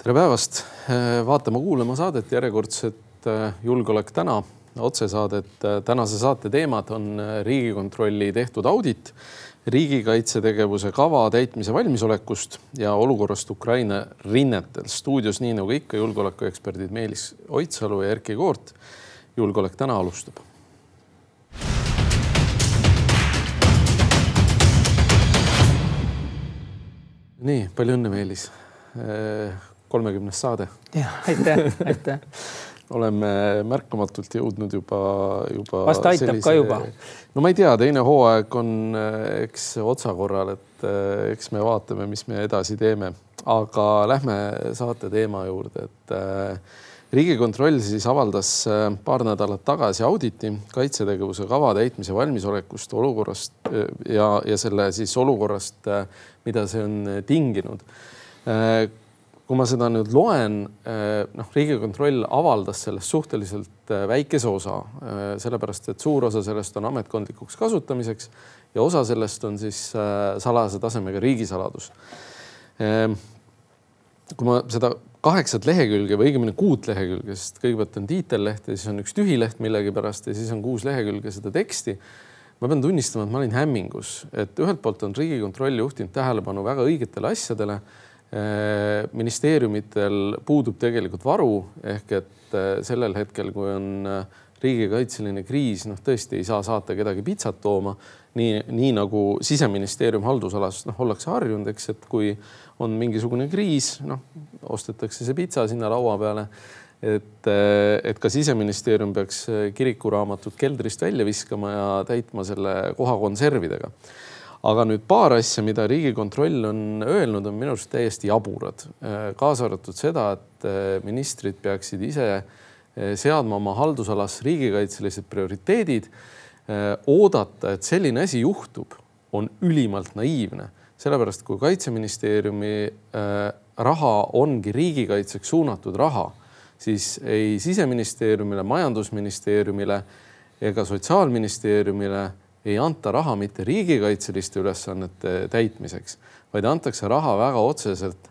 tere päevast, vaatama-kuulama saadet järjekordset Julgeolek täna otsesaadet. tänase saate teemad on Riigikontrolli tehtud audit riigikaitsetegevuse kava täitmise valmisolekust ja olukorrast Ukraina rinnetel. stuudios, nii nagu ikka, julgeolekueksperdid Meelis Oidsalu ja Erkki Koort. julgeolek täna alustab nii palju õnne, Meelis. Kolmekümnes saade. aitäh, aitäh oleme märkamatult jõudnud juba, juba. vast aitab sellise... ka juba. no ma ei tea, teine hooaeg on eks otsakorral, et eks me vaatame, mis me edasi teeme, aga lähme saate teema juurde, et äh, riigikontroll siis avaldas paar nädalat tagasi auditi kaitsetegevuse kava täitmise valmisolekust olukorrast ja, ja selle siis olukorrast, mida see on tinginud kui ma seda nüüd loen, eh, noh, Riigikontroll avaldas sellest suhteliselt eh, väikese osa, eh, sellepärast et suur osa sellest on ametkondlikuks kasutamiseks ja osa sellest on siis salajase tasemega riigisaladus. kui ma seda kaheksat lehekülge või õigemini kuut lehekülge, sest kõigepealt on tiitelleht ja siis on üks tühi leht millegipärast ja siis on kuus lehekülge seda teksti ma pean tunnistama, et ma olin hämmingus, et ühelt poolt on Riigikontroll juhtinud tähelepanu väga õigetele asjadele ministeeriumitel puudub tegelikult varu ehk et äh, sellel hetkel, kui on äh, riigikaitseline kriis, noh, tõesti ei saa saata kedagi pitsat tooma. nii, nii nagu siseministeerium haldusalas noh, ollakse harjunud, eks, et kui on mingisugune kriis, noh, ostetakse see pitsa sinna laua peale. et, et ka siseministeerium peaks kirikuraamatut keldrist välja viskama ja täitma selle koha konservidega aga nüüd paar asja, mida Riigikontroll on öelnud, on minu arust täiesti jaburad, äh, kaasa arvatud seda, et äh, ministrid peaksid ise äh, seadma oma haldusalas riigikaitselised prioriteedid. oodata, et selline asi juhtub, on ülimalt naiivne, sellepärast kui kaitseministeeriumi raha ongi riigikaitseks suunatud raha, siis ei siseministeeriumile, majandusministeeriumile ega sotsiaalministeeriumile ei anta raha mitte riigikaitseliste ülesannete täitmiseks, vaid antakse raha väga otseselt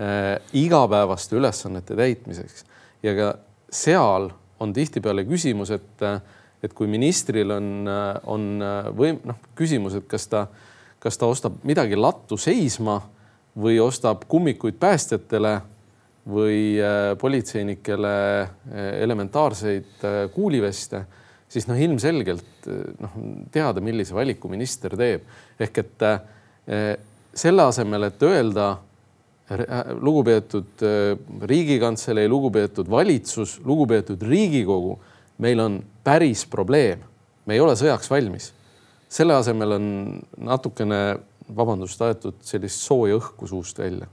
äh, igapäevaste ülesannete täitmiseks. ja ka seal on tihtipeale küsimus, et, et kui ministril on, on võim-, noh, küsimus, et kas ta, kas ta ostab midagi lattu seisma või ostab kummikuid päästjatele või äh, politseinikele äh, elementaarseid äh, kuuliveste siis noh, ilmselgelt noh, teada, millise valiku minister teeb. ehk et eh, selle asemel, et öelda lugupeetud eh, Riigikantselei, lugupeetud valitsus, lugupeetud Riigikogu, meil on päris probleem, me ei ole sõjaks valmis. selle asemel on natukene, vabandust, aetud sellist sooja õhku suust välja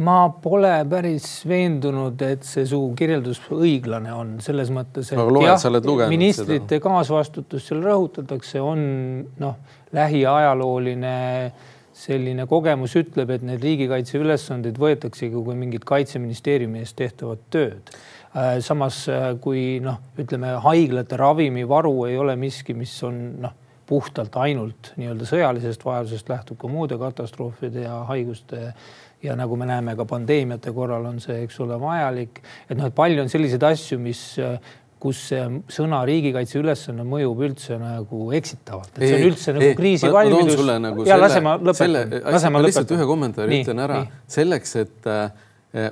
ma pole päris veendunud, et see su kirjeldus õiglane on selles mõttes, et loed, jah, ministrite seda. kaasvastutust seal rõhutatakse, on noh, lähiajalooline selline kogemus ütleb, et need riigikaitse ülesanded võetaksegi kui mingit kaitseministeeriumi eest tehtavat tööd. Äh, samas äh, kui noh, ütleme haiglate ravimivaru ei ole miski, mis on noh, puhtalt ainult nii-öelda sõjalisest vajadusest lähtub ka muude katastroofide ja haiguste ja nagu me näeme ka pandeemiate korral on see, eks ole, vajalik, et noh, et palju on selliseid asju, mis kus see sõna riigikaitse ülesanne mõjub üldse nagu eksitavalt, et see on üldse nagu kriisivalmidus. Nagu ja lase ma lõpetan, lase ma lihtsalt ühe kommentaari ütlen ära. selleks, et äh,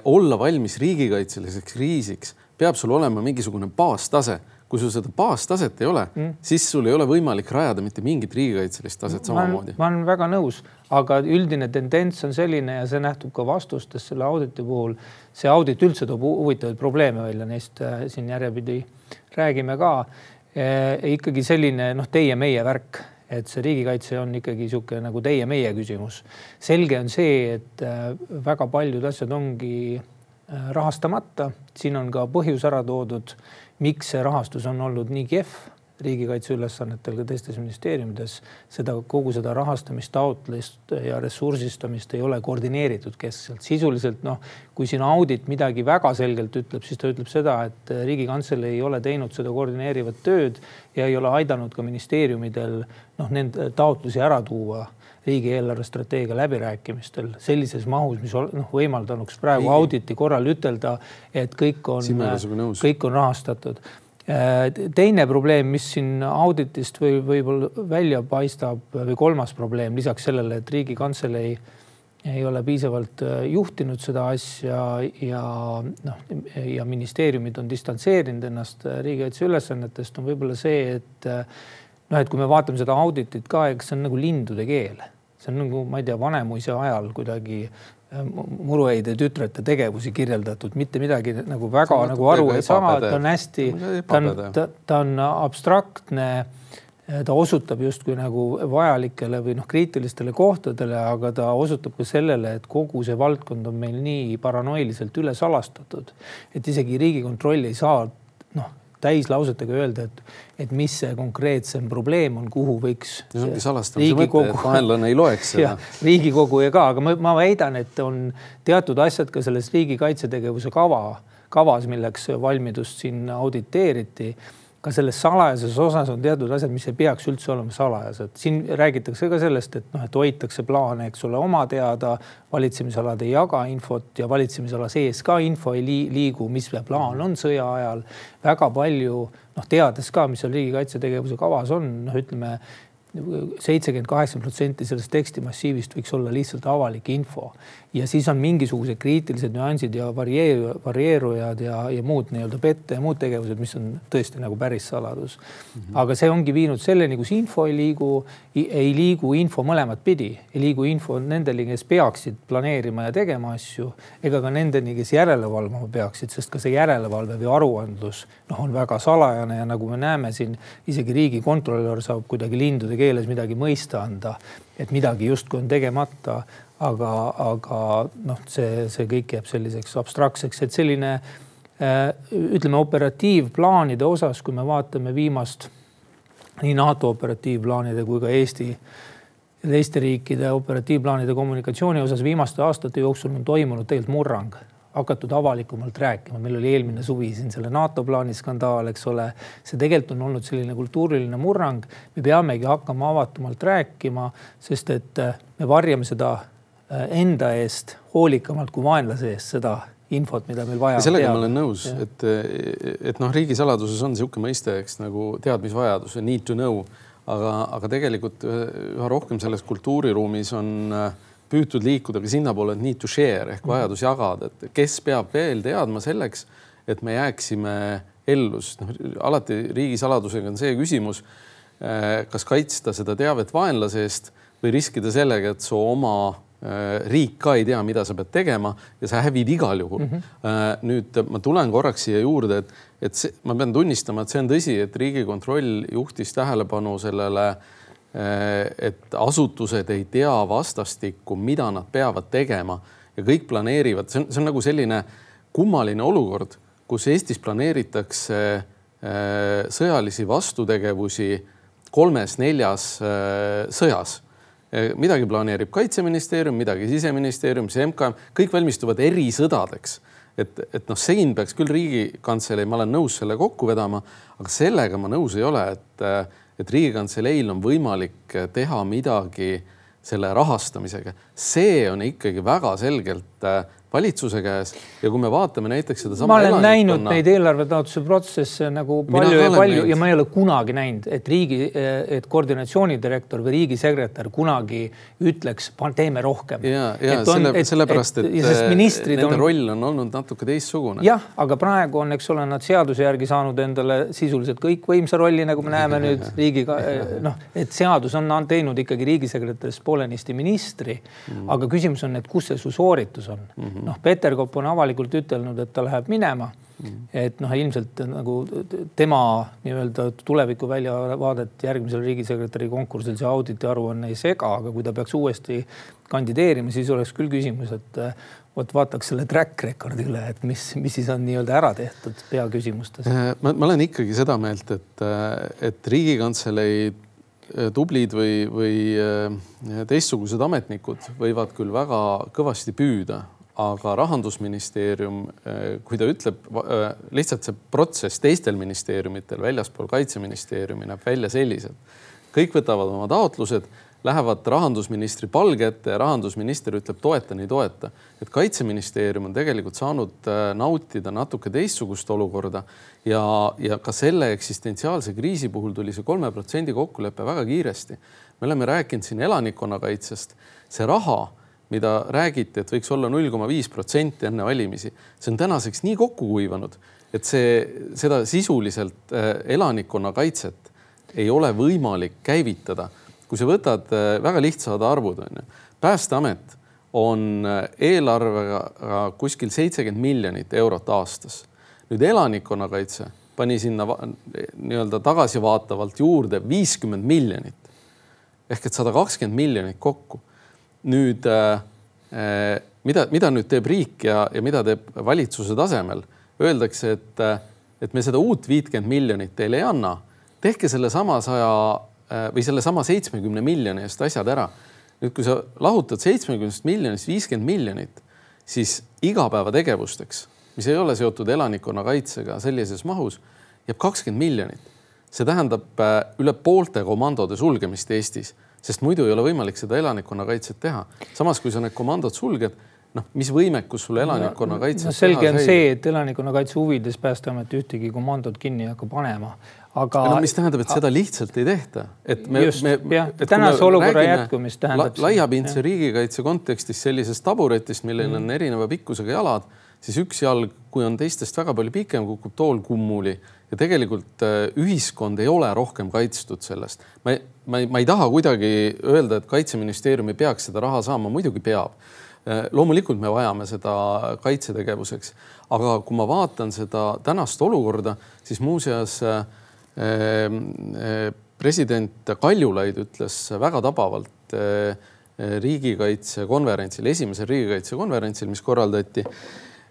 olla valmis riigikaitseliseks kriisiks, peab sul olema mingisugune baastase kui sul seda baastaset ei ole mm., siis sul ei ole võimalik rajada mitte mingit riigikaitselist taset samamoodi. ma olen väga nõus, aga üldine tendents on selline ja see nähtub ka vastustes selle auditi puhul. see audit üldse toob huvitavaid probleeme välja, neist äh, siin järjepidi räägime ka e,. ikkagi selline noh, teie-meie värk et see riigikaitse on ikkagi niisugune nagu teie-meie küsimus. selge on see, et äh, väga paljud asjad ongi rahastamata, siin on ka põhjus ära toodud miks see rahastus on olnud nii kehv riigikaitseülesannetel ka teistes ministeeriumides seda kogu seda rahastamistaotlust ja ressursistamist ei ole koordineeritud keskselt. sisuliselt noh, kui siin audit midagi väga selgelt ütleb, siis ta ütleb seda, et Riigikantselei ei ole teinud seda koordineerivat tööd ja ei ole aidanud ka ministeeriumidel noh, nende taotlusi ära tuua riigi eelarvestrateegia läbirääkimistel sellises mahus, mis noh, võimaldanuks praegu auditi korral ütelda, et kõik on, kõik on rahastatud. Äh, teine probleem, mis siin auditist või võib-olla välja paistab või kolmas probleem lisaks sellele, et Riigikantselei ei ole piisavalt äh, juhtinud seda asja ja noh, ja ministeeriumid on distantseerinud ennast äh, riigikaitse ülesannetest, on võib-olla see, et noh, et kui me vaatame seda auditit ka, eks see on nagu lindude keel see on nagu, ma ei tea, Vanemuise ajal kuidagi äh, muruheide tütrete tegevusi kirjeldatud, mitte midagi nagu väga nagu aru ei saa, ta on hästi, ta on, ta, ta on abstraktne. ta osutab justkui nagu vajalikele või noh, kriitilistele kohtadele, aga ta osutab ka sellele, et kogu see valdkond on meil nii paranoiliselt üle salastatud, et isegi Riigikontroll ei saa noh täislausetega öelda, et, et mis see konkreetsem probleem on, kuhu võiks. see ongi salastamise mõte, et vaenlane ei loeks seda. riigikogu ja ka, aga ma, ma väidan, et on teatud asjad ka selles riigi kaitsetegevuse kava, kavas, milleks valmidust siin auditeeriti ka selles salajases osas on teatud asjad, mis ei peaks üldse olema salajased. siin räägitakse ka sellest, et noh, et hoitakse plaane, eks ole, oma teada, valitsemisalad ei jaga infot ja valitsemisala sees ka info ei liigu, mis plaan on sõja ajal. väga palju noh, teades ka, mis seal riigikaitsetegevuse kavas on, noh, ütleme seitsekümmend, kaheksakümmend protsenti sellest tekstimassiivist võiks olla lihtsalt avalik info ja siis on mingisugused kriitilised nüansid ja varieeru, varieerujad ja, ja muud nii-öelda pette ja muud tegevused, mis on tõesti nagu päris saladus mm. -hmm. aga see ongi viinud selleni, kus info ei liigu, ei liigu info mõlemat pidi, ei liigu info nendeni, kes peaksid planeerima ja tegema asju, ega ka nendeni, kes järele valvama peaksid, sest ka see järelevalve või aruandlus noh, on väga salajane ja nagu me näeme siin isegi riigikontrolör saab kuidagi lindude keeles midagi mõista anda, et midagi justkui on tegemata aga, aga noh, see, see kõik jääb selliseks abstraktseks, et selline äh, ütleme operatiivplaanide osas, kui me vaatame viimast nii NATO operatiivplaanide kui ka Eesti ja teiste riikide operatiivplaanide kommunikatsiooni osas viimaste aastate jooksul on toimunud tegelikult murrang, hakatud avalikumalt rääkima, meil oli eelmine suvi siin selle NATO plaani skandaal, eks ole. see tegelikult on olnud selline kultuuriline murrang. me peamegi hakkama avatumalt rääkima, sest et me varjame seda Äh, enda eest hoolikamalt kui vaenlase eest seda infot, mida meil vaja on. sellega teada. ma olen nõus, et, et noh, riigisaladuses on niisugune mõiste, eks nagu teadmisvajadus, need to know, aga, aga tegelikult üha rohkem selles kultuuriruumis on äh, püütud liikuda ka sinnapoole, et need to share ehk vajadus jagada, et kes peab veel teadma selleks, et me jääksime ellu, sest noh, alati riigisaladusega on see küsimus, äh, kas kaitsta seda teavet vaenlase eest või riskida sellega, et su oma Äh, riik ka ei tea, mida sa pead tegema ja sa hävid igal juhul mm. -hmm. nüüd ma tulen korraks siia juurde, et, et see, ma pean tunnistama, et see on tõsi, et Riigikontroll juhtis tähelepanu sellele, äh, et asutused ei tea vastastikku, mida nad peavad tegema ja kõik planeerivad, see on, see on nagu selline kummaline olukord, kus Eestis planeeritakse sõjalisi vastutegevusi kolmes-neljas sõjas midagi planeerib kaitseministeerium, midagi siseministeerium, see MKM, kõik valmistuvad erisõdadeks. et, et noh, sein peaks küll Riigikantselei, ma olen nõus selle kokku vedama, aga sellega ma nõus ei ole, et, et Riigikantseleil on võimalik teha midagi selle rahastamisega. see on ikkagi väga selgelt valitsuse käes ja kui me vaatame näiteks sedasama. ma olen näinud neid eelarvetaotluse protsesse nagu palju ja palju näinud. ja ma ei ole kunagi näinud, et riigi, et koordinatsioonidirektor või riigisekretär kunagi ütleks, teeme rohkem. ja, ja on, selle, sellepärast, et, et nende on... roll on olnud natuke teistsugune. jah, aga praegu on, eks ole, nad seaduse järgi saanud endale sisuliselt kõikvõimsa rolli, nagu me näeme nüüd riigiga, noh, et seadus on teinud ikkagi riigisekretärist poolenisti ministri mm.. aga küsimus on, et kus see su sooritus on mm. -hmm noh, Peterkop on avalikult ütelnud, et ta läheb minema. Mm.. et noh, ilmselt nagu tema nii-öelda tuleviku väljavaadet järgmisel riigisekretäri konkursil see auditi aruanne ei sega, aga kui ta peaks uuesti kandideerima, siis oleks küll küsimus, et vot vaataks selle track record'i üle, et mis, mis siis on nii-öelda ära tehtud peaküsimustes. Äh, ma, ma olen ikkagi seda meelt, et, äh, et Riigikantselei äh, tublid või, või teistsugused ametnikud võivad küll väga kõvasti püüda, aga rahandusministeerium, kui ta ütleb lihtsalt see protsess teistel ministeeriumitel väljaspool kaitseministeeriumi näeb välja selliselt, kõik võtavad oma taotlused lähevad rahandusministri palge ette ja rahandusminister ütleb toetan, ei toeta. et kaitseministeerium on tegelikult saanud äh, nautida natuke teistsugust olukorda ja, ja ka selle eksistentsiaalse kriisi puhul tuli see kolme protsendi kokkulepe väga kiiresti. me oleme rääkinud siin elanikkonnakaitsest, see raha mida räägiti, et võiks olla null koma viis protsenti enne valimisi, see on tänaseks nii kokku kuivanud, et see, seda sisuliselt äh, elanikkonnakaitset ei ole võimalik käivitada kui sa võtad äh, väga lihtsad arvud, on ju, päästeamet on äh, eelarvega kuskil seitsekümmend miljonit eurot aastas. nüüd elanikkonnakaitse pani sinna nii-öelda tagasivaatavalt juurde viiskümmend miljonit ehk et sada kakskümmend miljonit kokku. Nüüd äh, mida, mida nüüd teeb riik ja, ja mida teeb valitsuse tasemel? Öeldakse, et, et me seda uut viitkümmet miljonit teile ei anna. tehke sellesama saja Äh, või sellesama seitsmekümne miljoni eest asjad ära. nüüd, kui sa lahutad seitsmekümnest miljonist viiskümmend miljonit, siis igapäevategevusteks, mis ei ole seotud elanikkonnakaitsega sellises mahus, jääb kakskümmend miljonit. see tähendab äh, üle poolte komandode sulgemist Eestis, sest muidu ei ole võimalik seda elanikkonnakaitset teha. samas, kui sa need komandod sulged noh, mis võimekus sul elanikkonnakaitses no, no selge on see, et elanikkonnakaitse huvides Päästeamet ühtegi komandot kinni ei hakka panema, aga. no mis tähendab, et seda lihtsalt ei tehta, et me, me. jah, tänase olukorra jätkumist tähendab. laiapindse riigikaitse kontekstis sellisest taburetist, millel mm. on erineva pikkusega jalad, siis üks jalg, kui on teistest väga palju pikem, kukub tool kummuli ja tegelikult äh, ühiskond ei ole rohkem kaitstud sellest. ma, ma ei, ma ei taha kuidagi öelda, et kaitseministeerium ei peaks seda raha saama, muidugi peab. Äh, loomulikult me vajame seda kaitsetegevuseks, aga kui ma vaatan seda tänast olukorda, siis muuseas äh, äh, president Kaljulaid ütles väga tabavalt riigikaitsekonverentsil, esimesel riigikaitsekonverentsil, mis korraldati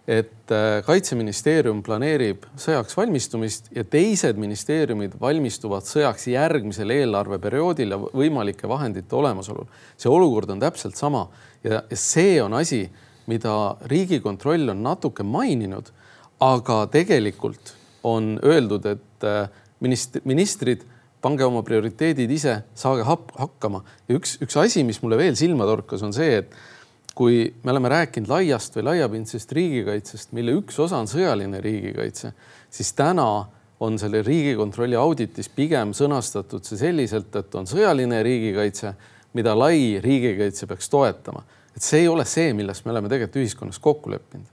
et äh, kaitseministeerium planeerib sõjaks valmistumist ja teised ministeeriumid valmistuvad sõjaks järgmisel eelarveperioodil ja võimalike vahendite olemasolul. see olukord on täpselt sama ja, see on asi, mida Riigikontroll on natuke maininud, aga tegelikult on öeldud, et äh, minist-, ministrid, pange oma prioriteedid ise, saage hakkama ja üks, üks asi, mis mulle veel silma torkas, on see, et kui me oleme rääkinud laiast või laiapindsest riigikaitsest, mille üks osa on sõjaline riigikaitse, siis täna on selle Riigikontrolli auditis pigem sõnastatud see selliselt, et on sõjaline riigikaitse, mida lai riigikaitse peaks toetama. et see ei ole see, milles me oleme tegelikult ühiskonnas kokku leppinud.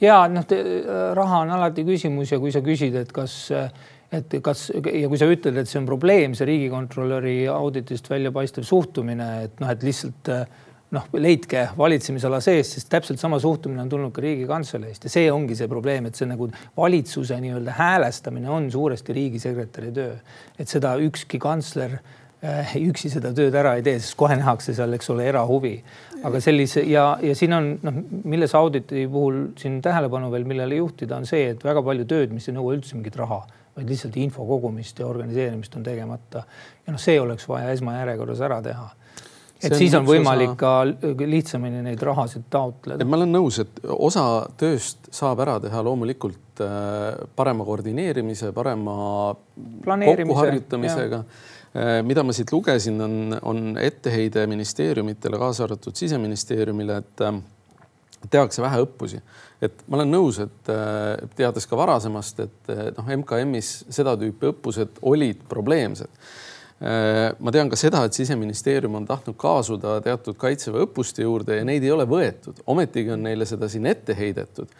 ja noh, raha on alati küsimus ja kui sa küsid, et kas et kas ja kui sa ütled, et see on probleem, see riigikontrolöri auditist välja paistev suhtumine, et noh, et lihtsalt noh, leidke valitsemisala sees, sest täpselt sama suhtumine on tulnud ka Riigikantseleist ja see ongi see probleem, et see nagu valitsuse nii-öelda häälestamine on suuresti riigisekretäri töö, et seda ükski kantsler äh, üksi seda tööd ära ei tee, sest kohe nähakse seal, eks ole, erahuvi. aga sellise ja, ja siin on noh, milles auditi puhul siin tähelepanu veel, millele juhtida, on see, et väga palju tööd, mis ei nõua üldse mingit raha, vaid lihtsalt info kogumist ja organiseerimist on tegemata. ja noh, see oleks vaja esmajärjekorras ära teha et siis on võimalik osa... ka lihtsamini neid rahasid taotleda. ma olen nõus, et osa tööst saab ära teha loomulikult äh, parema koordineerimise, parema kokkuharjutamisega. Äh, mida ma siit lugesin, on, on etteheide ministeeriumitele, kaasa arvatud siseministeeriumile, et äh, tehakse vähe õppusi. et ma olen nõus, et teades ka varasemast, et noh, MKM-is seda tüüpi õppused olid probleemsed ma tean ka seda, et siseministeerium on tahtnud kaasuda teatud kaitseväe õppuste juurde ja neid ei ole võetud, ometigi on neile seda siin ette heidetud.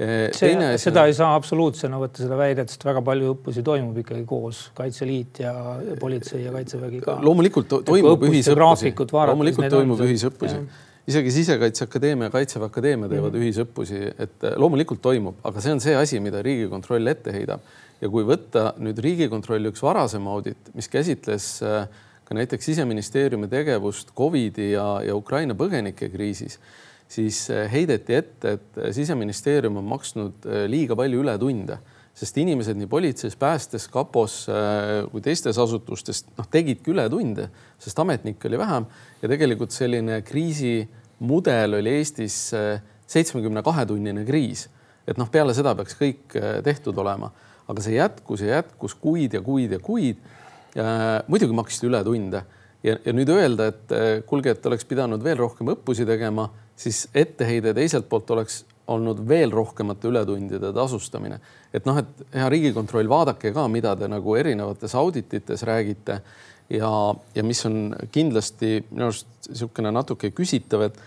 Äh, see, asi... seda ei saa absoluutsena võtta, seda väidet, sest väga palju õppusi toimub ikkagi koos, Kaitseliit ja politsei ja kaitsevägi ka. loomulikult to toimub ühisõppusi, loomulikult toimub ühisõppusi isegi Sisekaitseakadeemia ja Kaitseväe Akadeemia teevad mm -hmm. ühisõppusi, et loomulikult toimub, aga see on see asi, mida Riigikontroll ette heidab. Ja kui võtta nüüd Riigikontrolli üks varasem audit, mis käsitles äh, ka näiteks siseministeeriumi tegevust Covidi ja, ja Ukraina põgenike kriisis, siis äh, heideti ette, et siseministeerium on maksnud liiga palju ületunde sest inimesed nii politseis, päästes, kapos kui teistes asutustes noh, tegidki ületunde, sest ametnikke oli vähem ja tegelikult selline kriisimudel oli Eestis äh, seitsmekümne kahe tunnine kriis. et noh, peale seda peaks kõik äh, tehtud olema, aga see jätkus ja jätkus kuid ja kuid ja kuid. muidugi maksti ületunde ja, ja nüüd öelda, et äh, kuulge, et oleks pidanud veel rohkem õppusi tegema, siis etteheide teiselt poolt oleks olnud veel rohkemate ületundide tasustamine. et noh, et hea Riigikontroll, vaadake ka, mida te nagu erinevates auditites räägite ja, ja mis on kindlasti minu arust niisugune natuke küsitav, et,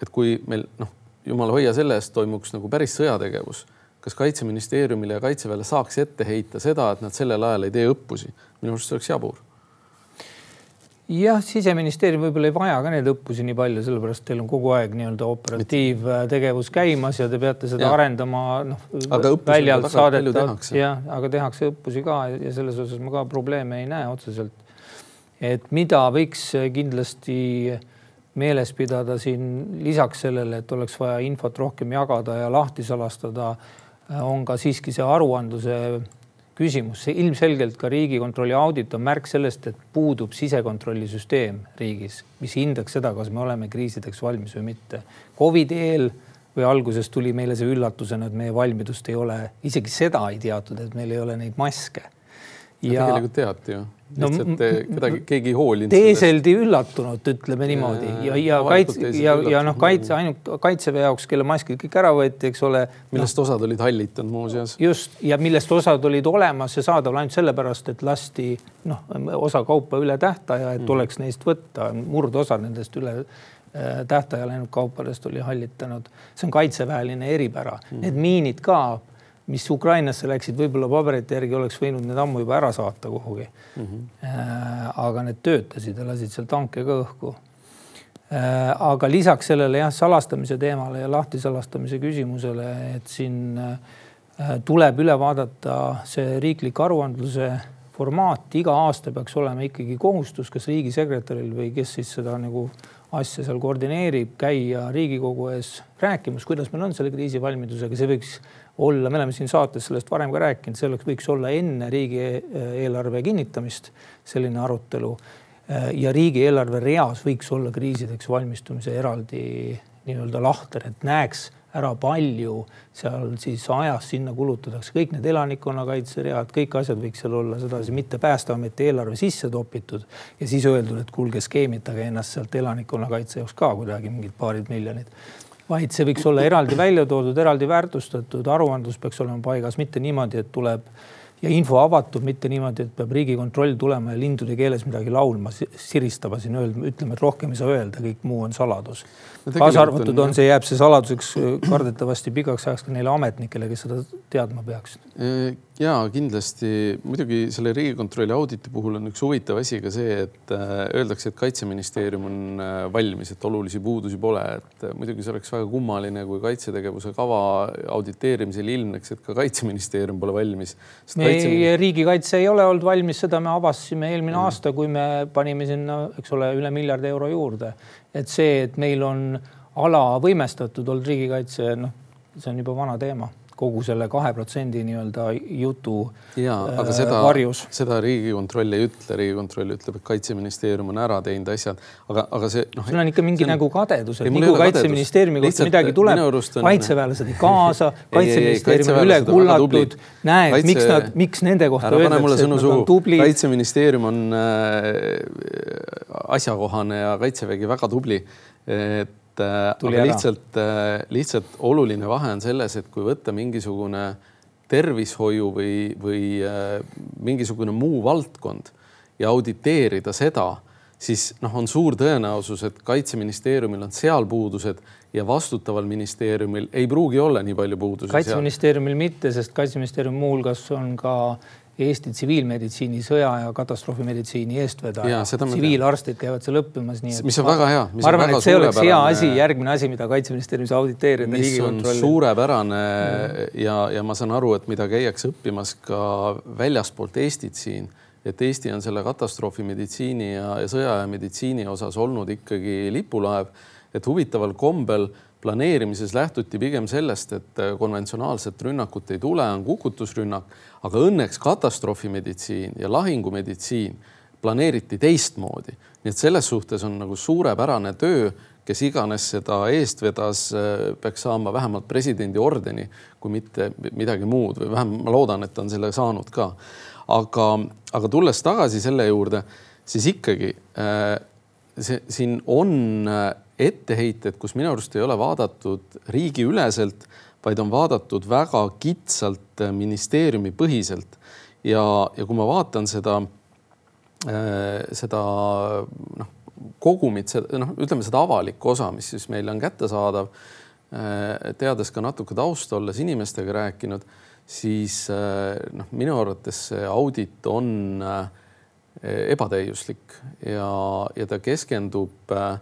et kui meil noh, jumala hoia selle eest toimuks nagu päris sõjategevus, kas Kaitseministeeriumile ja Kaitseväele saaks ette heita seda, et nad sellel ajal ei tee õppusi? minu arust see oleks jabur jah, siseministeerium võib-olla ei vaja ka neid õppusi nii palju, sellepärast teil on kogu aeg nii-öelda operatiivtegevus käimas ja te peate seda ja. arendama, noh, väljalt saadetav, jah, aga tehakse õppusi ka ja selles osas ma ka probleeme ei näe otseselt. et mida võiks kindlasti meeles pidada siin lisaks sellele, et oleks vaja infot rohkem jagada ja lahti salastada, on ka siiski see aruandluse küsimus, see ilmselgelt ka Riigikontrolli audit on märk sellest, et puudub sisekontrollisüsteem riigis, mis hindaks seda, kas me oleme kriisideks valmis või mitte. Covidi eel või alguses tuli meile see üllatusena, et meie valmidust ei ole, isegi seda ei teatud, et meil ei ole neid maske. Ja tegelikult teati ju lihtsalt no, kedagi, keegi ei hoolinud. teeseldi üllatunult, ütleme niimoodi ja, ja kaitse ja, ja noh, kaitse ainult kaitseväe jaoks, kelle maskid kõik ära võeti, eks ole. millest no, osad olid hallitanud muuseas. just ja millest osad olid olemas ja saadaval ainult sellepärast, et lasti noh, osa kaupa üle tähtaja, et mm. oleks neist võtta, murdosad nendest üle äh, tähtaja läinud kaupadest oli hallitanud. see on kaitseväeline eripära mm., need miinid ka mis Ukrainasse läksid, võib-olla paberite järgi oleks võinud need ammu juba ära saata kuhugi mm. -hmm. aga need töötasid ja lasid seal tanke ka õhku. Äh, aga lisaks sellele jah, salastamise teemale ja lahtisalastamise küsimusele, et siin äh, tuleb üle vaadata see riiklik aruandluse formaat, iga aasta peaks olema ikkagi kohustus, kas riigisekretäril või kes siis seda nagu asja seal koordineerib, käia Riigikogu ees rääkimas, kuidas meil on selle kriisivalmidusega, see võiks olla, me oleme siin saates sellest varem ka rääkinud, selleks võiks olla enne riigieelarve kinnitamist selline arutelu. ja riigieelarve reas võiks olla kriisideks valmistumise eraldi nii-öelda lahter, et näeks ära palju seal siis ajas sinna kulutatakse, kõik need elanikkonnakaitse read, kõik asjad võiks seal olla sedasi, mitte Päästeameti eelarve sisse topitud ja siis öeldud, et kuulge, skeemitage ennast sealt elanikkonnakaitse jaoks ka kuidagi mingid paarid miljonid. Vaid see võiks olla eraldi välja toodud, eraldi väärtustatud, aruandlus peaks olema paigas, mitte niimoodi, et tuleb ja info avatud, mitte niimoodi, et peab Riigikontroll tulema ja lindude keeles midagi laulma, siristama siin ütlema, et rohkem ei saa öelda, kõik muu on saladus no,. kaasa arvatud on, on, see jääb see saladuseks kardetavasti pikaks ajaks ka neile ametnikele, kes seda teadma peaksid ja kindlasti muidugi selle Riigikontrolli auditi puhul on üks huvitav asi ka see, et äh, öeldakse, et kaitseministeerium on äh, valmis, et olulisi puudusi pole, et äh, muidugi see oleks väga kummaline, kui kaitsetegevuse kava auditeerimisel ilmneks, et ka kaitseministeerium pole valmis. Kaitsemin... riigikaitse ei ole olnud valmis, seda me avastasime eelmine mm. aasta, kui me panime sinna, eks ole, üle miljardi euro juurde. et see, et meil on ala võimestatud olnud riigikaitse, noh, see on juba vana teema kogu selle kahe protsendi nii-öelda jutu ja, aga seda, äh, varjus. seda Riigikontroll ei ütle, Riigikontroll ütleb, et kaitseministeerium on ära teinud asjad, aga, aga see noh. sul on ikka mingi on... nagu kadedus, et kui kaitseministeeriumi kohta midagi tuleb, on... kaitseväelased ei kaasa, kaitseministeerium on üle kullatud, näed Kaitse..., miks nad, miks nende kohta öeldakse, et nad on tublid. kaitseministeerium on äh, asjakohane ja kaitsevägi väga tubli et äh, Tuli aga ära. lihtsalt, äh, lihtsalt oluline vahe on selles, et kui võtta mingisugune tervishoiu või, või äh, mingisugune muu valdkond ja auditeerida seda, siis noh, on suur tõenäosus, et kaitseministeeriumil on seal puudused ja vastutaval ministeeriumil ei pruugi olla nii palju puudusi. kaitseministeeriumil seal. mitte, sest kaitseministeerium muuhulgas on ka Eesti tsiviilmeditsiini, sõja ja katastroofimeditsiini eestvedaja. tsiviilarstid käivad seal õppimas, nii et. mis on ma, väga hea. ma arvan, et see oleks hea asi, järgmine asi, mida Kaitseministeeriumis auditeerida. mis on suurepärane ja, ja ma saan aru, et mida käiakse õppimas ka väljaspoolt Eestit siin, et Eesti on selle katastroofimeditsiini ja, ja sõjaaja meditsiini osas olnud ikkagi lipulaev, et huvitaval kombel planeerimises lähtuti pigem sellest, et konventsionaalset rünnakut ei tule, on kukutusrünnak, aga õnneks katastroofimeditsiin ja lahingumeditsiin planeeriti teistmoodi. nii et selles suhtes on nagu suurepärane töö, kes iganes seda eest vedas, peaks saama vähemalt presidendi ordeni, kui mitte midagi muud või vähemalt ma loodan, et ta on selle saanud ka. aga, aga tulles tagasi selle juurde, siis ikkagi see siin on etteheited, kus minu arust ei ole vaadatud riigiüleselt, vaid on vaadatud väga kitsalt äh, ministeeriumi põhiselt. ja, ja kui ma vaatan seda, äh, seda noh, kogumit, noh, ütleme seda avalikku osa, mis siis meile on kättesaadav, äh, teades ka natuke tausta, olles inimestega rääkinud, siis noh, minu arvates see audit on ebatäiuslik ja, ja ta keskendub äh,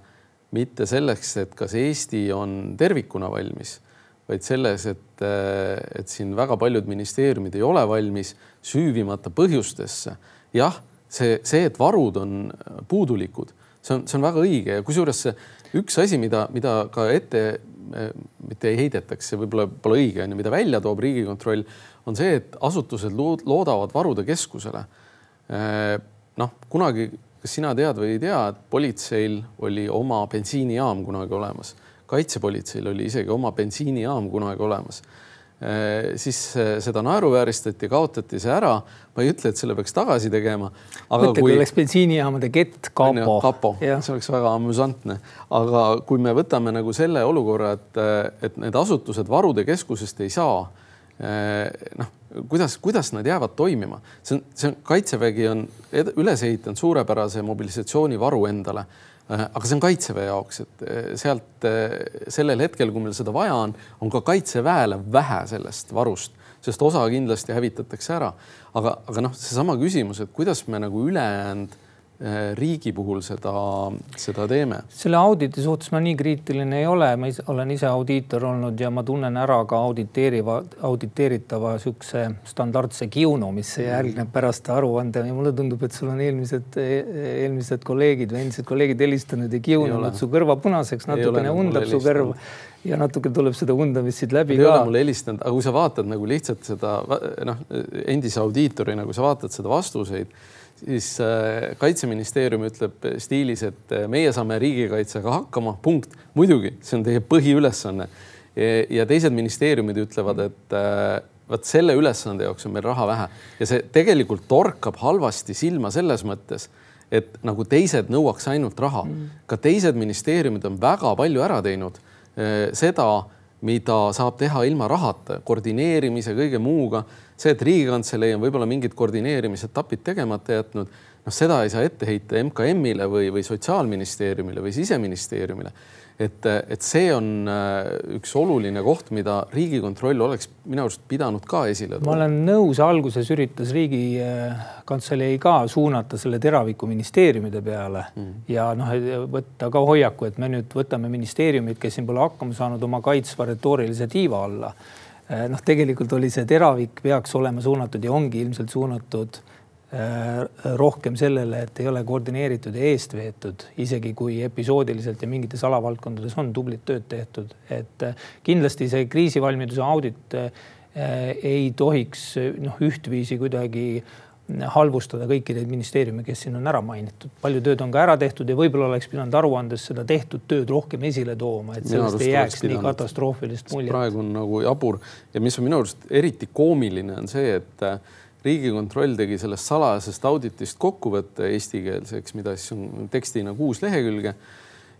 mitte selleks, et kas Eesti on tervikuna valmis, vaid selles, et, et siin väga paljud ministeeriumid ei ole valmis süüvimata põhjustesse. jah, see, see, et varud on puudulikud, see on, see on väga õige ja kusjuures see üks asi, mida, mida ka ette mitte ei heidetaks, see võib-olla pole õige, on ju, mida välja toob Riigikontroll, on see, et asutused loodavad varude keskusele. Noh, kunagi kas sina tead või ei tea, et politseil oli oma bensiinijaam kunagi olemas, kaitsepolitseil oli isegi oma bensiinijaam kunagi olemas eh,. siis seda naeruvääristati, kaotati see ära. ma ei ütle, et selle peaks tagasi tegema. mõtle, kui oleks bensiinijaamade kett kapo. kapo, see oleks väga amüsantne, aga kui me võtame nagu selle olukorra, et, et need asutused varude keskusest ei saa eh, noh, kuidas, kuidas nad jäävad toimima, see on, see on, kaitsevägi on üles ehitanud suurepärase mobilisatsioonivaru endale. Äh, aga see on kaitseväe jaoks, et äh, sealt äh, sellel hetkel, kui meil seda vaja on, on ka kaitseväele vähe sellest varust, sest osa kindlasti hävitatakse ära. aga, aga noh, seesama küsimus, et kuidas me nagu ülejäänud riigi puhul seda, seda teeme? selle auditi suhtes ma nii kriitiline ei ole, ma ise, olen ise audiitor olnud ja ma tunnen ära ka auditeeriva, auditeeritava niisuguse standardse kiunu, mis järgneb pärast aruande. Ja mulle tundub, et sul on eelmised, eelmised kolleegid või endised kolleegid helistanud ja kiunanud su kõrva punaseks, natukene undab su kõrv ja natuke tuleb seda undamist siit läbi ka. ei ole mulle helistanud, aga kui sa vaatad nagu lihtsalt seda noh, endise audiitorina, kui sa vaatad seda vastuseid siis äh, kaitseministeerium ütleb stiilis, et äh, meie saame riigikaitsega hakkama, punkt. muidugi, see on teie põhiülesanne. ja teised ministeeriumid ütlevad, et äh, vot selle ülesande jaoks on meil raha vähe. Ja see tegelikult torkab halvasti silma selles mõttes, et nagu teised nõuaks ainult raha. Mm.. ka teised ministeeriumid on väga palju ära teinud seda, mida saab teha ilma rahata, koordineerimise, kõige muuga see, et Riigikantselei on võib-olla mingid koordineerimisetapid tegemata jätnud, noh, seda ei saa ette heita MKM-ile või, või Sotsiaalministeeriumile või Siseministeeriumile. et, et see on äh, üks oluline koht, mida Riigikontroll oleks minu arust pidanud ka esile tooma. ma olen nõus, alguses üritas Riigikantselei ka suunata selle teraviku ministeeriumide peale mm. ja noh, võtta ka hoiaku, et me nüüd võtame ministeeriumid, kes siin pole hakkama saanud oma kaitsva retoorilise tiiva alla noh, tegelikult oli see teravik peaks olema suunatud ja ongi ilmselt suunatud äh, rohkem sellele, et ei ole koordineeritud ja eest veetud, isegi kui episoodiliselt ja mingites alavaldkondades on tublit tööd tehtud, et äh, kindlasti see kriisivalmiduse audit ei tohiks noh, ühtviisi kuidagi halvustada kõiki neid ministeeriume, kes siin on ära mainitud. palju tööd on ka ära tehtud ja võib-olla oleks pidanud aruandes seda tehtud tööd rohkem esile tooma, et sellest ei jääks nii katastroofilist muljet. praegu on nagu jabur ja mis on minu arust eriti koomiline, on see, et äh, riigikontroll tegi sellest salajasest auditist kokkuvõtte eestikeelseks, mida siis on tekstina kuus lehekülge.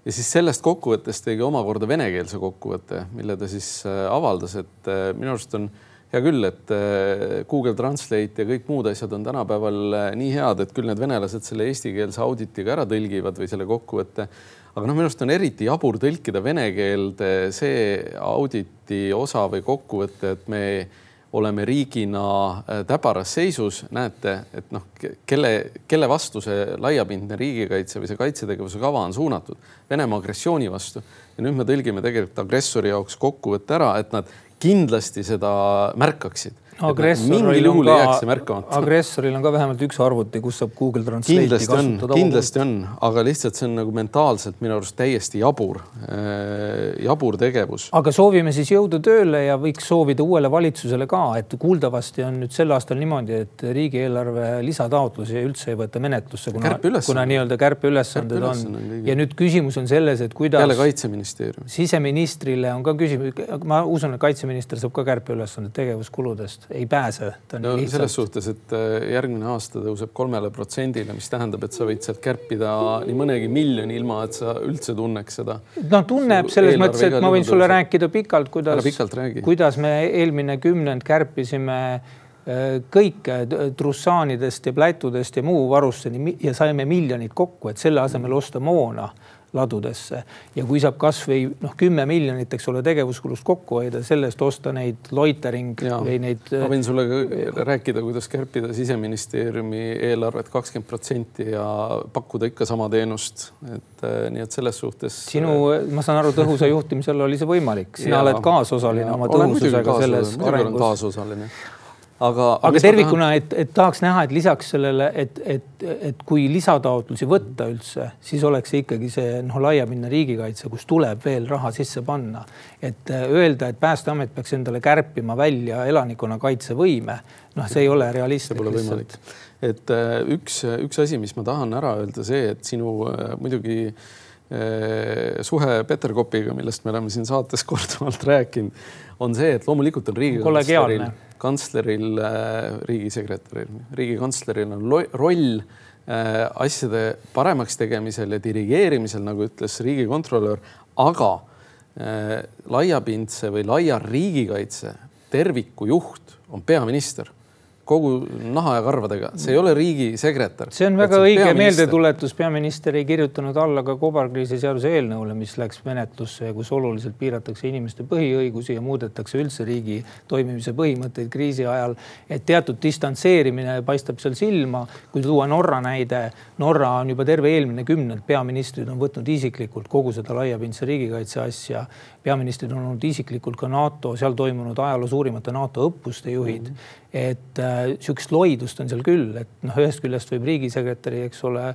ja siis sellest kokkuvõttest tegi omakorda venekeelse kokkuvõtte, mille ta siis äh, avaldas, et äh, minu arust on hea küll, et äh, Google Translate ja kõik muud asjad on tänapäeval äh, nii head, et küll need venelased selle eestikeelse auditiga ära tõlgivad või selle kokkuvõtte. aga noh, minu arust on eriti jabur tõlkida vene keelde see auditi osa või kokkuvõte, et me oleme riigina äh, täbaras seisus, näete, et noh, kelle, kelle vastu see laiapindne riigikaitse või see kaitsetegevuse kava on suunatud Venemaa agressiooni vastu. ja nüüd me tõlgime tegelikult agressori jaoks kokkuvõtte ära, et nad kindlasti seda märkaksid agressoril on ka, agressoril on ka vähemalt üks arvuti, kus saab Google Translate'i kasutada. kindlasti on, aga lihtsalt see on nagu mentaalselt minu arust täiesti jabur äh,, jabur tegevus. aga soovime siis jõudu tööle ja võiks soovida uuele valitsusele ka, et kuuldavasti on nüüd sel aastal niimoodi, et riigieelarve lisataotlusi üldse ei võeta menetlusse, kuna, kuna nii-öelda kärpeülesanded on, on. ja nüüd küsimus on selles, et kuidas. jälle kaitseministeerium. siseministrile on ka küsimus, ma usun, et kaitseminister saab ka kärpeülesanded tegevuskuludest ei pääse. no lihtsalt... selles suhtes, et äh, järgmine aasta tõuseb kolmele protsendile, mis tähendab, et sa võid sealt kärpida nii mõnegi miljoni, ilma et sa üldse tunneks seda. no tunneb selles mõttes, et ma võin sulle tõuseb. rääkida pikalt, kuidas, kuidas me eelmine kümnend kärpisime äh, kõike trussaanidest ja plätudest ja muu varusteni ja saime miljonid kokku, et selle asemel osta moona ladudesse ja kui saab kasvõi noh, kümme miljonit, eks ole, tegevuskulust kokku hoida, sellest osta neid loitering ja, või neid. ma võin sulle ka rääkida, kuidas kärpida siseministeeriumi eelarvet kakskümmend protsenti ja pakkuda ikka sama teenust, et äh, nii et selles suhtes. sinu, ma saan aru, tõhusa juhtimisel oli see võimalik, sina ja, oled kaasosaline oma tõhususega selles arengus. kaasosaline aga, aga tervikuna, et, et tahaks näha, et lisaks sellele, et, et, et kui lisataotlusi võtta üldse, siis oleks see ikkagi see noh, laiapindne riigikaitse, kus tuleb veel raha sisse panna. et äh, öelda, et Päästeamet peaks endale kärpima välja elanikkonnakaitsevõime, noh, see ei ole realistlik. võimalik. et äh, üks, üks asi, mis ma tahan ära öelda, see, et sinu äh, muidugi suhe Peterkopiga, millest me oleme siin saates korduvalt rääkinud, on see, et loomulikult on riigikantsleril kantsleril, äh, riigisekretäril, riigikantsleril on roll äh, asjade paremaks tegemisel ja dirigeerimisel, nagu ütles riigikontrolör, aga äh, laiapindse või laia riigikaitse terviku juht on peaminister kogu naha ja karvadega, see ei ole riigisekretär. see on väga õige meeldetuletus, peaminister ei kirjutanud alla ka kobarkriisi seaduse eelnõule, mis läks menetlusse ja kus oluliselt piiratakse inimeste põhiõigusi ja muudetakse üldse riigi toimimise põhimõtteid kriisi ajal. et teatud distantseerimine paistab seal silma, kui tuua Norra näide, Norra on juba terve eelmine kümnend peaministrid on võtnud isiklikult kogu seda laiapindse riigikaitse asja peaministrid on olnud isiklikult ka NATO, seal toimunud ajaloo suurimate NATO õppuste juhid mm. -hmm. et äh, sihukest loidust on seal küll, et noh, ühest küljest võib riigisekretäri, eks ole,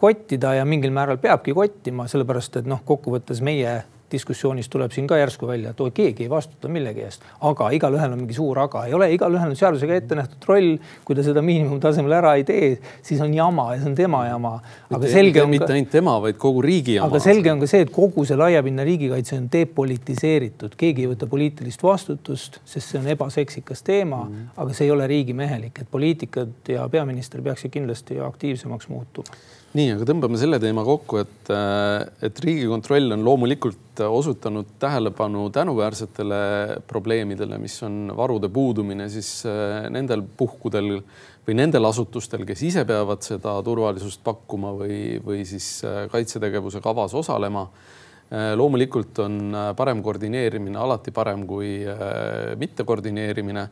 kottida ja mingil määral peabki kottima, sellepärast et noh, kokkuvõttes meie diskussioonis tuleb siin ka järsku välja, et keegi ei vastuta millegi eest, aga igalühel on mingi suur aga, ei ole, igalühel on seadusega ette nähtud roll. kui ta seda miinimumtasemel ära ei tee, siis on jama ja see on tema jama. aga mitte, selge on. mitte ainult tema, vaid kogu riigi jama. aga selge on ka see, et kogu see laiapindne riigikaitse on depolitiseeritud, keegi ei võta poliitilist vastutust, sest see on ebaseksikas teema mm, -hmm. aga see ei ole riigimehelik, et poliitikud ja peaminister peaksid kindlasti aktiivsemaks muutuma nii, aga tõmbame selle teema kokku, et, äh, et Riigikontroll on loomulikult osutanud tähelepanu tänuväärsetele probleemidele, mis on varude puudumine siis äh, nendel puhkudel või nendel asutustel, kes ise peavad seda turvalisust pakkuma või, või siis äh, kaitsetegevuse kavas osalema. loomulikult on parem koordineerimine alati parem kui mitte koordineerimine.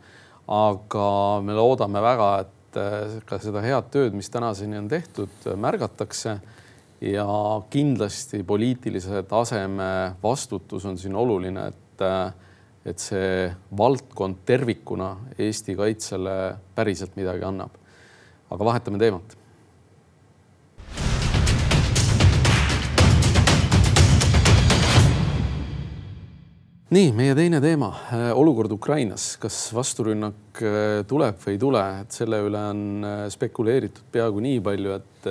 aga me loodame väga, et et äh, ka seda head tööd, mis tänaseni on tehtud, märgatakse ja kindlasti poliitilise taseme vastutus on siin oluline, et, äh, et see valdkond tervikuna Eesti kaitsele päriselt midagi annab. aga vahetame teemat nii meie teine teema, äh, olukord Ukrainas, kas vasturünnak äh, tuleb või ei tule, et selle üle on äh, spekuleeritud peaaegu nii palju, et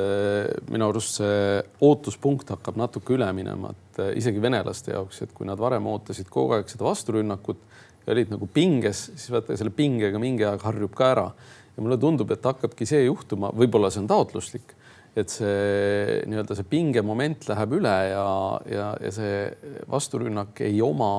minu arust see ootuspunkt hakkab natuke üle minema, et isegi venelaste jaoks, et kui nad varem ootasid kogu aeg seda vasturünnakut ja olid nagu pinges, siis vaata selle pingega mingi aeg harjub ka ära. Ja mulle tundub, et hakkabki see juhtuma, võib-olla see on taotluslik et see nii-öelda see pingemoment läheb üle ja, ja, ja see vasturünnak ei oma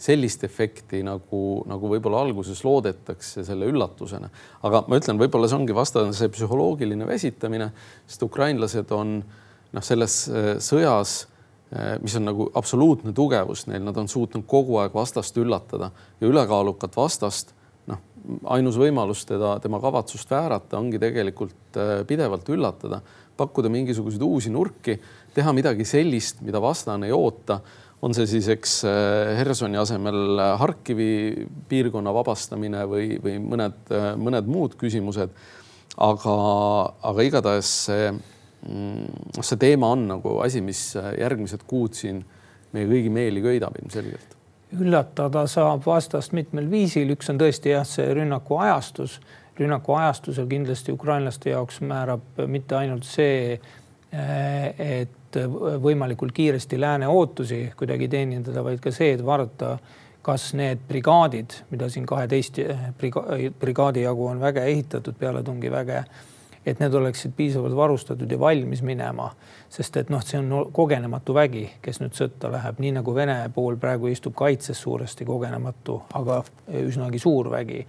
sellist efekti nagu, nagu võib-olla alguses loodetakse selle üllatusena. aga ma ütlen, võib-olla see ongi vastase psühholoogiline väsitamine, sest ukrainlased on noh, selles äh, sõjas, äh, mis on nagu absoluutne tugevus neil, nad on suutnud kogu aeg vastast üllatada ja ülekaalukat vastast noh, ainus võimalus teda, tema kavatsust väärata ongi tegelikult pidevalt üllatada, pakkuda mingisuguseid uusi nurki, teha midagi sellist, mida vastane ei oota on see siis, eks Hersoni asemel Harkivi piirkonna vabastamine või, või mõned, mõned muud küsimused. aga, aga igatahes see Mm, see teema on nagu asi, mis järgmised kuud siin meie kõigi meeli köidab ilmselgelt. üllatada saab vastast mitmel viisil, üks on tõesti jah, see rünnaku ajastus. rünnaku ajastusel kindlasti ukrainlaste jaoks määrab mitte ainult see, eh, et võimalikult kiiresti lääne ootusi kuidagi teenindada, vaid ka see, et vaadata, kas need brigaadid, mida siin kaheteist brigaadi jagu on väge ehitatud, pealetungiväge et need oleksid piisavalt varustatud ja valmis minema, sest et noh, see on kogenematu vägi, kes nüüd sõtta läheb, nii nagu Vene pool praegu istub kaitses suuresti kogenematu, aga üsnagi suur vägi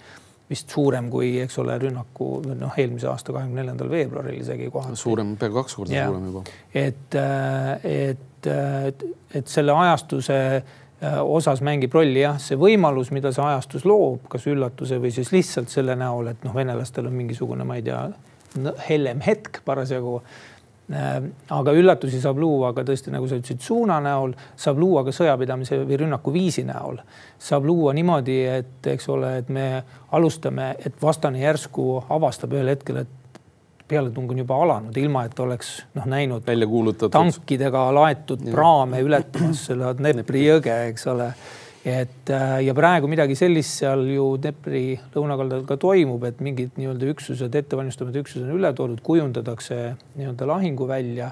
vist suurem kui, eks ole, rünnaku noh, eelmise aasta kahekümne neljandal veebruaril isegi kohati. suurem, pea kaks korda ja. suurem juba. et, et, et, et selle ajastuse äh, osas mängib rolli jah, see võimalus, mida see ajastus loob, kas üllatuse või siis lihtsalt selle näol, et noh, venelastel on mingisugune, ma ei tea hellem hetk parasjagu. Äh, aga üllatusi saab luua ka tõesti, nagu sa ütlesid, suuna näol, saab luua ka sõjapidamise või rünnaku viisi näol. saab luua niimoodi, et eks ole, et me alustame, et vastane järsku avastab ühel hetkel, et pealetung on juba alanud, ilma et oleks noh näinud välja kuulutatud. tankidega laetud praame ületamas seda Dnepri jõge, eks ole et äh, ja praegu midagi sellist seal ju Dnepri lõunakaldal ka toimub, et mingid nii-öelda üksused, ettevalmistavad üksused on üle toodud, kujundatakse nii-öelda lahinguvälja.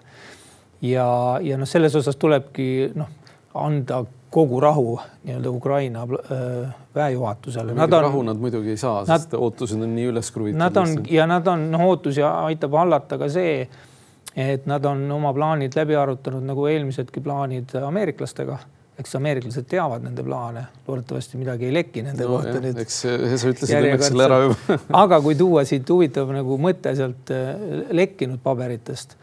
ja, ja noh, selles osas tulebki noh, anda kogu rahu nii-öelda Ukraina äh, väejuhatusele. Nad on, rahu nad muidugi ei saa, sest ootused on nii üles kruvitud. Nad on ja nad on noh, ootusi aitab hallata ka see, et nad on oma plaanid läbi arutanud nagu eelmisedki plaanid ameeriklastega eks ameeriklased teavad nende plaane, loodetavasti midagi ei leki nende no, kohta nüüd. eks sa ütlesid õnneks selle ära juba aga kui tuua siit huvitav nagu mõte sealt äh, lekkinud paberitest,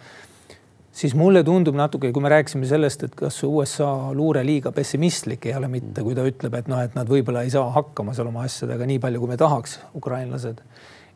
siis mulle tundub natuke, kui me rääkisime sellest, et kas USA luure liiga pessimistlik ei ole mitte, kui ta ütleb, et noh, et nad võib-olla ei saa hakkama seal oma asjadega nii palju, kui me tahaks, ukrainlased.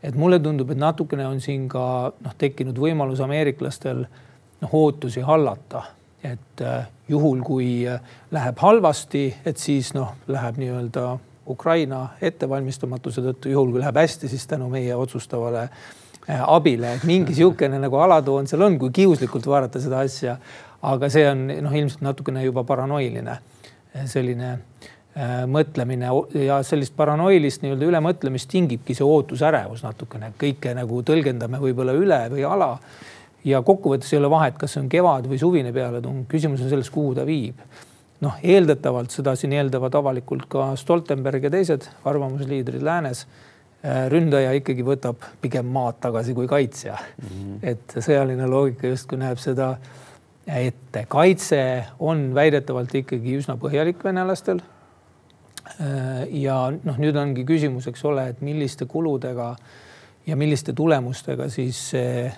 et mulle tundub, et natukene on siin ka noh, tekkinud võimalus ameeriklastel noh, ootusi hallata et äh, juhul, kui äh, läheb halvasti, et siis noh, läheb nii-öelda Ukraina ettevalmistamatuse tõttu, juhul kui läheb hästi, siis tänu meie otsustavale äh, abile, et mingi niisugune nagu alatoon seal on, kui kiuslikult vaadata seda asja. aga see on noh, ilmselt natukene juba paranoiline selline mõtlemine. Ja sellist paranoilist nii-öelda ülemõtlemist tingibki see ootusärevus natukene, kõike nagu tõlgendame võib-olla üle või ala ja kokkuvõttes ei ole vahet, kas see on kevad või suvine pealetung, küsimus on selles, kuhu ta viib. noh, eeldatavalt seda siin eeldavad avalikult ka Stoltenberg ja teised arvamusliidrid läänes. Äh, ründaja ikkagi võtab pigem maad tagasi kui kaitsja mm. -hmm. et sõjaline loogika justkui näeb seda ette. kaitse on väidetavalt ikkagi üsna põhjalik venelastel. Äh, ja noh, nüüd ongi küsimus, eks ole, et milliste kuludega ja milliste tulemustega siis see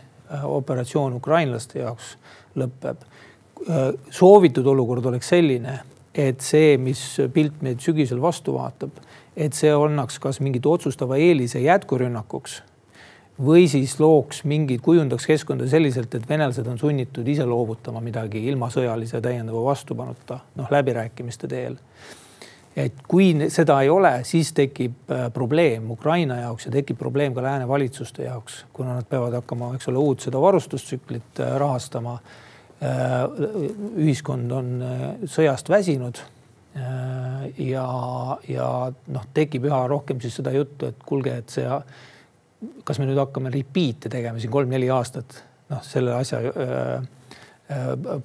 operatsioon ukrainlaste jaoks lõpeb. Äh, soovitud olukord oleks selline, et see, mis pilt meid sügisel vastu vaatab, et see annaks kas mingit otsustava eelise jätkurünnakuks või siis looks mingid, kujundaks keskkonda selliselt, et venelased on sunnitud ise loovutama midagi ilma sõjalise täiendava vastupanuta, noh läbirääkimiste teel et kui seda ei ole, siis tekib äh, probleem Ukraina jaoks ja tekib probleem ka lääne valitsuste jaoks, kuna nad peavad hakkama, eks ole, uut seda varustustsüklit äh, rahastama. Äh, ühiskond on sõjast väsinud. ja, ja noh, tekib üha rohkem siis seda juttu, et kuulge, et see, kas me nüüd hakkame repeat'e tegema siin kolm-neli aastat, noh, selle asja Äh,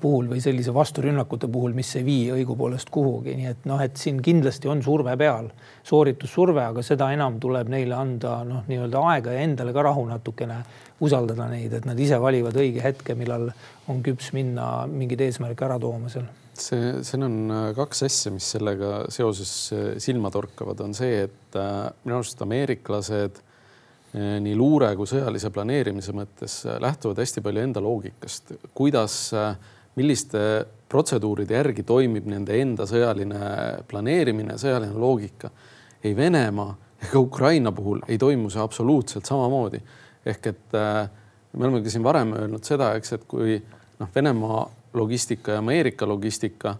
puhul või sellise vasturünnakute puhul, mis ei vii õigupoolest kuhugi, nii et noh, et siin kindlasti on surve peal, sooritussurve, aga seda enam tuleb neile anda noh, nii-öelda aega ja endale ka rahu natukene usaldada neid, et nad ise valivad õige hetke, millal on küps minna mingeid eesmärke ära tooma seal. See, siin on äh, kaks asja, mis sellega seoses äh, silma torkavad, on see, et minu arust ameeriklased nii luure kui sõjalise planeerimise mõttes eh, lähtuvad hästi palju enda loogikast, kuidas, eh, milliste protseduuride järgi toimib nende enda sõjaline planeerimine, sõjaline loogika. ei Venemaa ega Ukraina puhul ei toimu see absoluutselt samamoodi. ehk et me oleme ka siin varem öelnud seda, eks, et kui noh, Venemaa logistika ja Ameerika logistika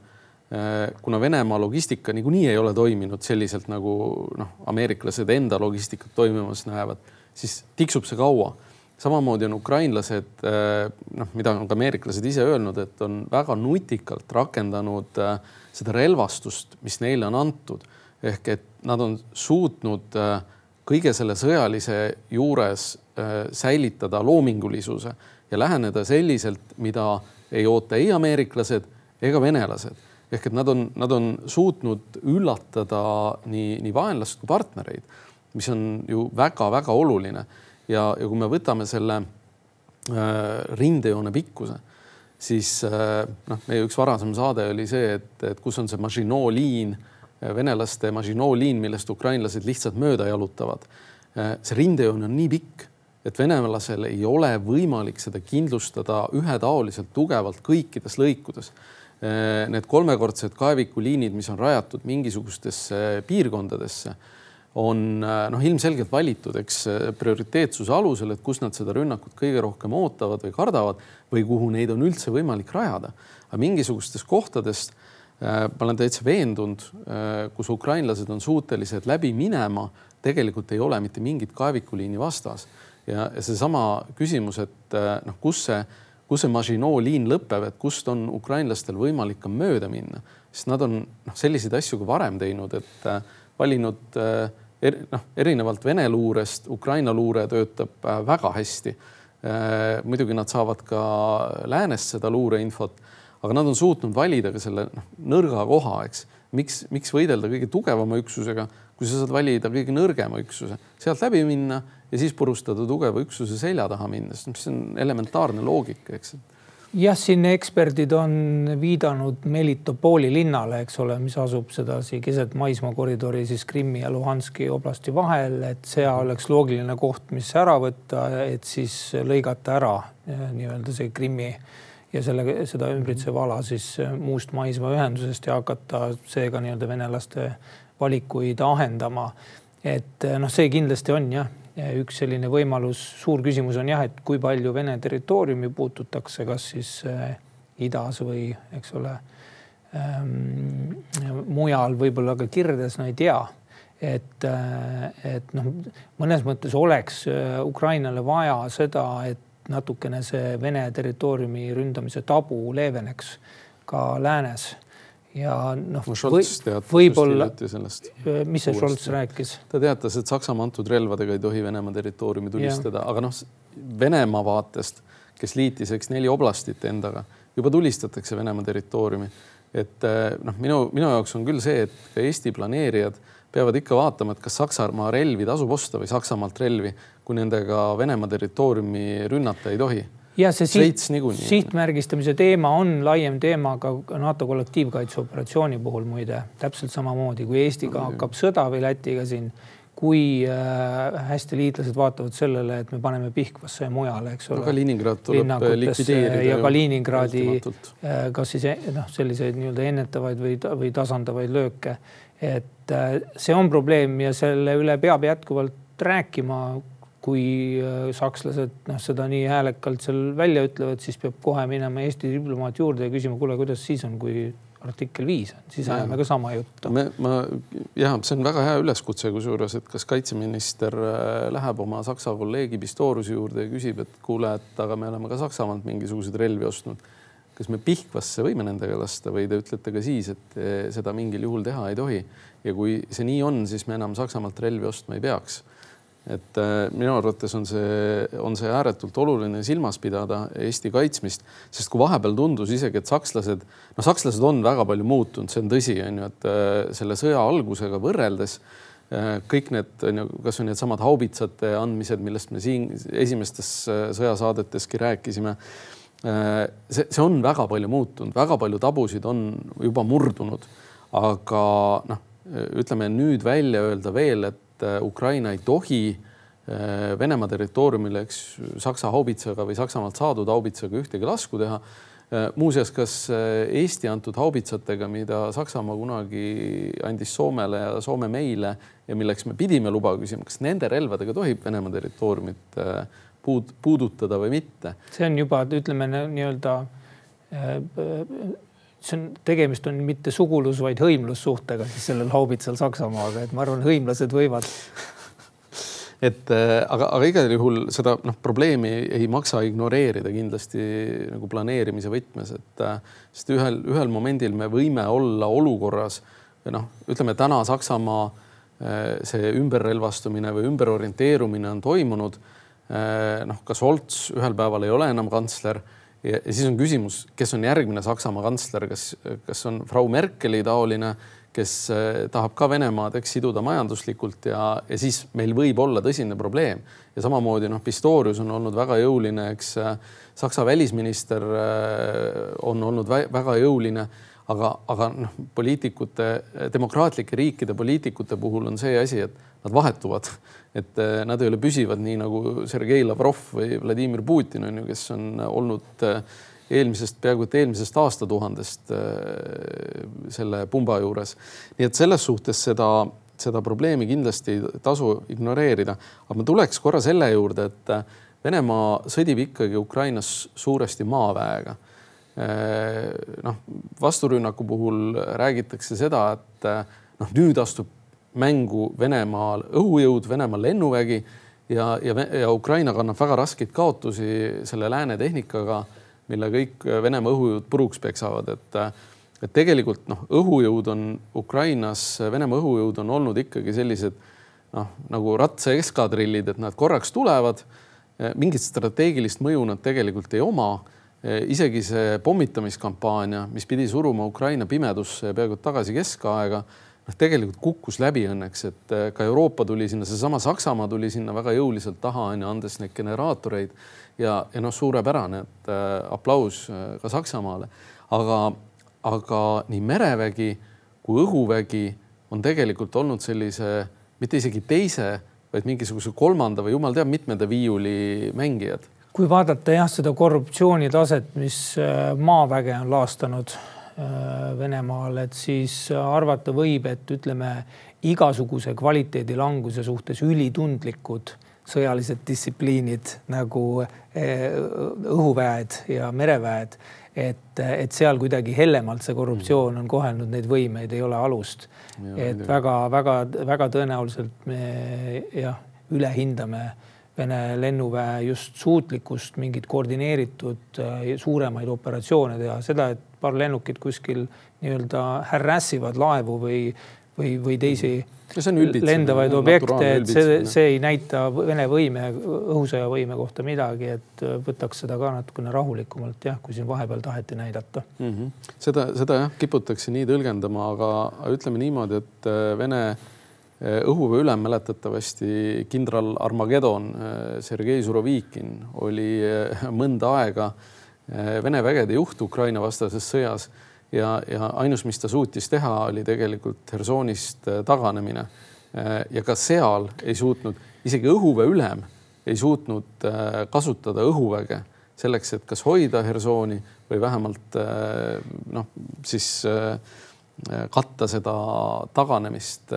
kuna Venemaa logistika niikuinii ei ole toiminud selliselt nagu noh, ameeriklased enda logistikat toimimas näevad, siis tiksub see kaua samamoodi on ukrainlased, äh, noh, mida on ka ameeriklased ise öelnud, et on väga nutikalt rakendanud äh, seda relvastust, mis neile on antud. ehk et nad on suutnud äh, kõige selle sõjalise juures säilitada loomingulisuse ja läheneda selliselt, mida ei oota ei ameeriklased ega venelased. Ehk et nad on, nad on suutnud üllatada nii, nii vaenlast kui partnereid, mis on ju väga-väga oluline. Ja, ja kui me võtame selle äh, rindejoone pikkuse, siis äh, noh, meie üks varasem saade oli see, et, et kus on see Maginot liin, äh, venelaste Maginot liin, millest ukrainlased lihtsalt mööda jalutavad. See rindejoon on nii pikk, et venelasel ei ole võimalik seda kindlustada ühetaoliselt tugevalt kõikides lõikudes need kolmekordsed kaevikuliinid, mis on rajatud mingisugustesse piirkondadesse on äh, noh, ilmselgelt valitud, eks äh, prioriteetsuse alusel, et kus nad seda rünnakut kõige rohkem ootavad või kardavad või kuhu neid on üldse võimalik rajada. aga mingisugustest kohtadest äh, ma olen täitsa veendunud, kus ukrainlased on suutelised läbi minema, tegelikult ei ole mitte mingit kaevikuliini vastas. ja, ja seesama küsimus, et noh, kus see, kus see Maginot liin lõpeb, et kust on ukrainlastel võimalik ka mööda minna, sest nad on noh, selliseid asju ka varem teinud, et valinud äh, er, noh, erinevalt Vene luurest, Ukraina luure töötab äh, väga hästi. Muidugi nad saavad ka läänest seda luureinfot, aga nad on suutnud valida ka selle noh, nõrga koha, eks. miks, miks võidelda kõige tugevama üksusega, kui sa saad valida kõige nõrgema üksuse, sealt läbi minna ja siis purustada tugeva üksuse selja taha minnes, mis on elementaarne loogika, eks jah, siin eksperdid on viidanud Melitopoli linnale, eks ole, mis asub sedasi keset maismaakoridori siis Krimmi ja Luhanski oblasti vahel, et see oleks loogiline koht, mis ära võtta, et siis lõigata ära eh, nii-öelda see Krimmi ja selle, seda ümbritsev ala siis muust maismaaühendusest ja hakata seega nii-öelda venelaste valikuid ahendama. et eh, noh, see kindlasti on jah üks selline võimalus, suur küsimus on jah, et kui palju Vene territooriumi puututakse, kas siis äh, idas või eks ole ähm, mujal, võib-olla ka Kirdes, no ei tea. et, äh, et noh, mõnes mõttes oleks äh, Ukrainale vaja seda, et natukene see Vene territooriumi ründamise tabu leeveneks ka läänes ja noh või,, võib-olla, mis see Scholz rääkis? ta teatas, et Saksamaa antud relvadega ei tohi Venemaa territooriumi tulistada, aga noh, Venemaa vaatest, kes liitis, eks neli oblastit endaga, juba tulistatakse Venemaa territooriumi. et eh, noh, minu, minu jaoks on küll see, et ka Eesti planeerijad peavad ikka vaatama, et kas Saksamaa relvi tasub osta või Saksamaalt relvi, kui nendega Venemaa territooriumi rünnata ei tohi ja see siht, sihtmärgistamise teema on laiem teema ka NATO kollektiivkaitseoperatsiooni puhul muide, täpselt samamoodi kui Eestiga hakkab sõda või Lätiga siin, kui äh, hästi liitlased vaatavad sellele, et me paneme Pihkvasse ja mujale, eks ole. Kaliningrad tuleb likvideerida. ja Kaliningradi äh, kas siis noh, selliseid nii-öelda ennetavaid või, või tasandavaid lööke. et äh, see on probleem ja selle üle peab jätkuvalt rääkima kui äh, sakslased noh, seda nii häälekalt seal välja ütlevad, siis peab kohe minema Eesti diplomaat juurde ja küsima, kuule, kuidas siis on, kui artikkel viis on, siis ajame ka sama juttu. me, ma ja see on väga hea üleskutse, kusjuures, et kas kaitseminister äh, läheb oma Saksa kolleegi Pistoriuse juurde ja küsib, et kuule, et aga me oleme ka Saksamaalt mingisuguseid relvi ostnud. kas me Pihkvasse võime nendega lasta või te ütlete ka siis, et äh, seda mingil juhul teha ei tohi ja kui see nii on, siis me enam Saksamaalt relvi ostma ei peaks et äh, minu arvates on see, on see ääretult oluline silmas pidada Eesti kaitsmist, sest kui vahepeal tundus isegi, et sakslased, no sakslased on väga palju muutunud, see on tõsi, on ju, et äh, selle sõja algusega võrreldes äh, kõik need, on ju, kasvõi needsamad haubitsate andmised, millest me siin esimestes sõjasaadeteski rääkisime. see, see on väga palju muutunud, väga palju tabusid on juba murdunud, aga noh, ütleme nüüd välja öelda veel, et et äh, Ukraina ei tohi äh, Venemaa territooriumile, eks Saksa haubitsaga või Saksamaalt saadud haubitsaga ühtegi lasku teha. muuseas, kas Eesti antud haubitsatega, mida Saksamaa kunagi andis Soomele ja Soome meile ja milleks me pidime luba küsima, kas nende relvadega tohib Venemaa territooriumit puud, puudutada või mitte? see on juba, ütleme nii-öelda see on, tegemist on mitte sugulus, vaid hõimlussuhtega siis sellel haubitsal Saksamaaga, et ma arvan, hõimlased võivad et äh, aga, aga igal juhul seda noh, probleemi ei maksa ignoreerida kindlasti nagu planeerimise võtmes, et äh, sest ühel, ühel momendil me võime olla olukorras noh, ütleme täna Saksamaa äh, see ümberrelvastumine või ümberorienteerumine on toimunud. noh, ka Scholz ühel päeval ei ole enam kantsler ja, siis on küsimus, kes on järgmine Saksamaa kantsler, kas, kas on Frau Merkeli taoline kes eh, tahab ka Venemaad, eks siduda majanduslikult ja, ja siis meil võib olla tõsine probleem. ja samamoodi noh, Pistorius on olnud väga jõuline, eks eh, Saksa välisminister eh, on olnud väga jõuline, aga, aga noh, poliitikute, demokraatlike riikide poliitikute puhul on see asi, et nad vahetuvad, et nad ei ole püsivad, nii nagu Sergei Lavrov või Vladimir Putin on ju, kes on olnud eelmisest, peaaegu et eelmisest aastatuhandest äh, selle pumba juures. nii et selles suhtes seda, seda probleemi kindlasti ei tasu ignoreerida, aga ma tuleks korra selle juurde, et Venemaa sõdib ikkagi Ukrainas suuresti maaväega. Äh, noh, vasturünnaku puhul räägitakse seda, et noh, nüüd astub mängu Venemaal õhujõud, Venemaa lennuvägi ja, ja, ja Ukraina kannab väga raskeid kaotusi selle lääne tehnikaga mille kõik äh, Venemaa õhujõud puruks peksavad, et äh, et tegelikult noh, õhujõud on Ukrainas, Venemaa õhujõud on olnud ikkagi sellised noh, nagu ratsaeskadrillid, et nad korraks tulevad. Äh, mingit strateegilist mõju nad tegelikult ei oma. Isegi see pommitamiskampaania, mis pidi suruma Ukraina pimedusse peaaegu tagasi keskaega, noh, tegelikult kukkus läbi õnneks, et ka Euroopa tuli sinna, seesama Saksamaa tuli sinna väga jõuliselt taha, onju, andes neid generaatoreid ja, ja noh, suurepärane, et äh, aplaus ka Saksamaale, aga, aga nii merevägi kui õhuvägi on tegelikult olnud sellise mitte isegi teise, vaid mingisuguse kolmanda või jumal teab mitmenda viiuli mängijad. Kui vaadata jah, seda korruptsioonitaset, mis äh, maaväge on laastanud Venemaal, et siis arvata võib, et ütleme igasuguse kvaliteedi languse suhtes ülitundlikud sõjalised distsipliinid nagu eh, õhuväed ja mereväed, et, et seal kuidagi hellemalt see korruptsioon on kohelnud neid võimeid, ei ole alust. et väga-väga-väga tõenäoliselt me jah, ülehindame Vene lennuväe just suutlikkust mingit koordineeritud eh, suuremaid operatsioone teha, seda, et paar lennukit kuskil nii-öelda harassivad laevu või, või, või teisi mm lendavaid objekte, et see, see ei näita Vene võime, õhusõjavõime kohta midagi, et äh, võtaks seda ka natukene rahulikumalt jah, kui siin vahepeal taheti näidata mm. -hmm. seda, seda jah, kiputakse nii tõlgendama, aga ütleme niimoodi, et äh, Vene äh, õhuväe ülem mäletatavasti kindral Armageddon Sergei Surovikin oli mõnda aega Vene vägede juht Ukraina vastases sõjas ja, ja ainus, mis ta suutis teha, oli tegelikult Hersonist äh, taganemine. Äh, ja ka seal ei suutnud, isegi õhuväe ülem ei suutnud äh, kasutada õhuväge selleks, et kas hoida Hersoni või vähemalt noh, siis katta seda taganemist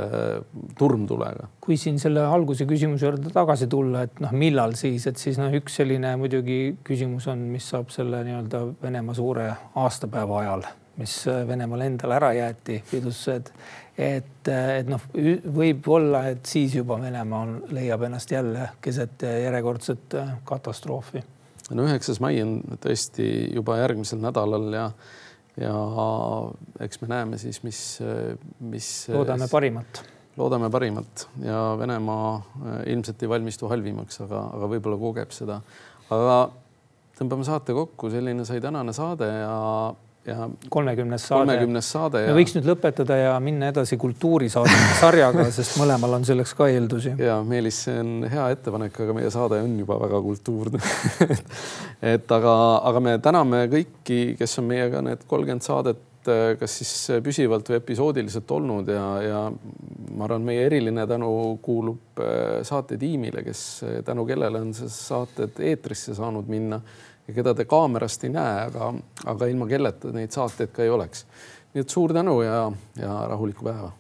turmtulega. kui siin selle alguse küsimuse juurde tagasi tulla, et noh, millal siis, et siis noh, üks selline muidugi küsimus on, mis saab selle nii-öelda Venemaa suure aastapäeva ajal mis äh, Venemaal endal ära jäeti, pidustused. et, äh, et noh, võib-olla, et siis juba Venemaa on, leiab ennast jälle keset järjekordset äh, katastroofi. no üheksas mai on tõesti juba järgmisel nädalal ja, ja eks me näeme siis, mis, mis. loodame parimat loodame parimat ja Venemaa ilmselt ei valmistu halvimaks, aga, aga võib-olla kogeb seda. aga tõmbame saate kokku, selline sai tänane saade ja ja kolmekümnes saade. kolmekümnes saade. me võiks nüüd lõpetada ja minna edasi kultuurisaade sarjaga, sest mõlemal on selleks ka eeldusi. ja Meelis, see on hea ettepanek, aga meie saade on juba väga kultuurne et aga, aga me täname kõiki, kes on meiega need kolmkümmend saadet kas siis püsivalt või episoodiliselt olnud ja, ja ma arvan, meie eriline tänu kuulub äh, saatetiimile, kes tänu kellele on see saated eetrisse saanud minna ja keda te kaamerast ei näe, aga, aga ilma kelleta neid saateid ka ei oleks. nii et suur tänu ja, ja rahulikku päeva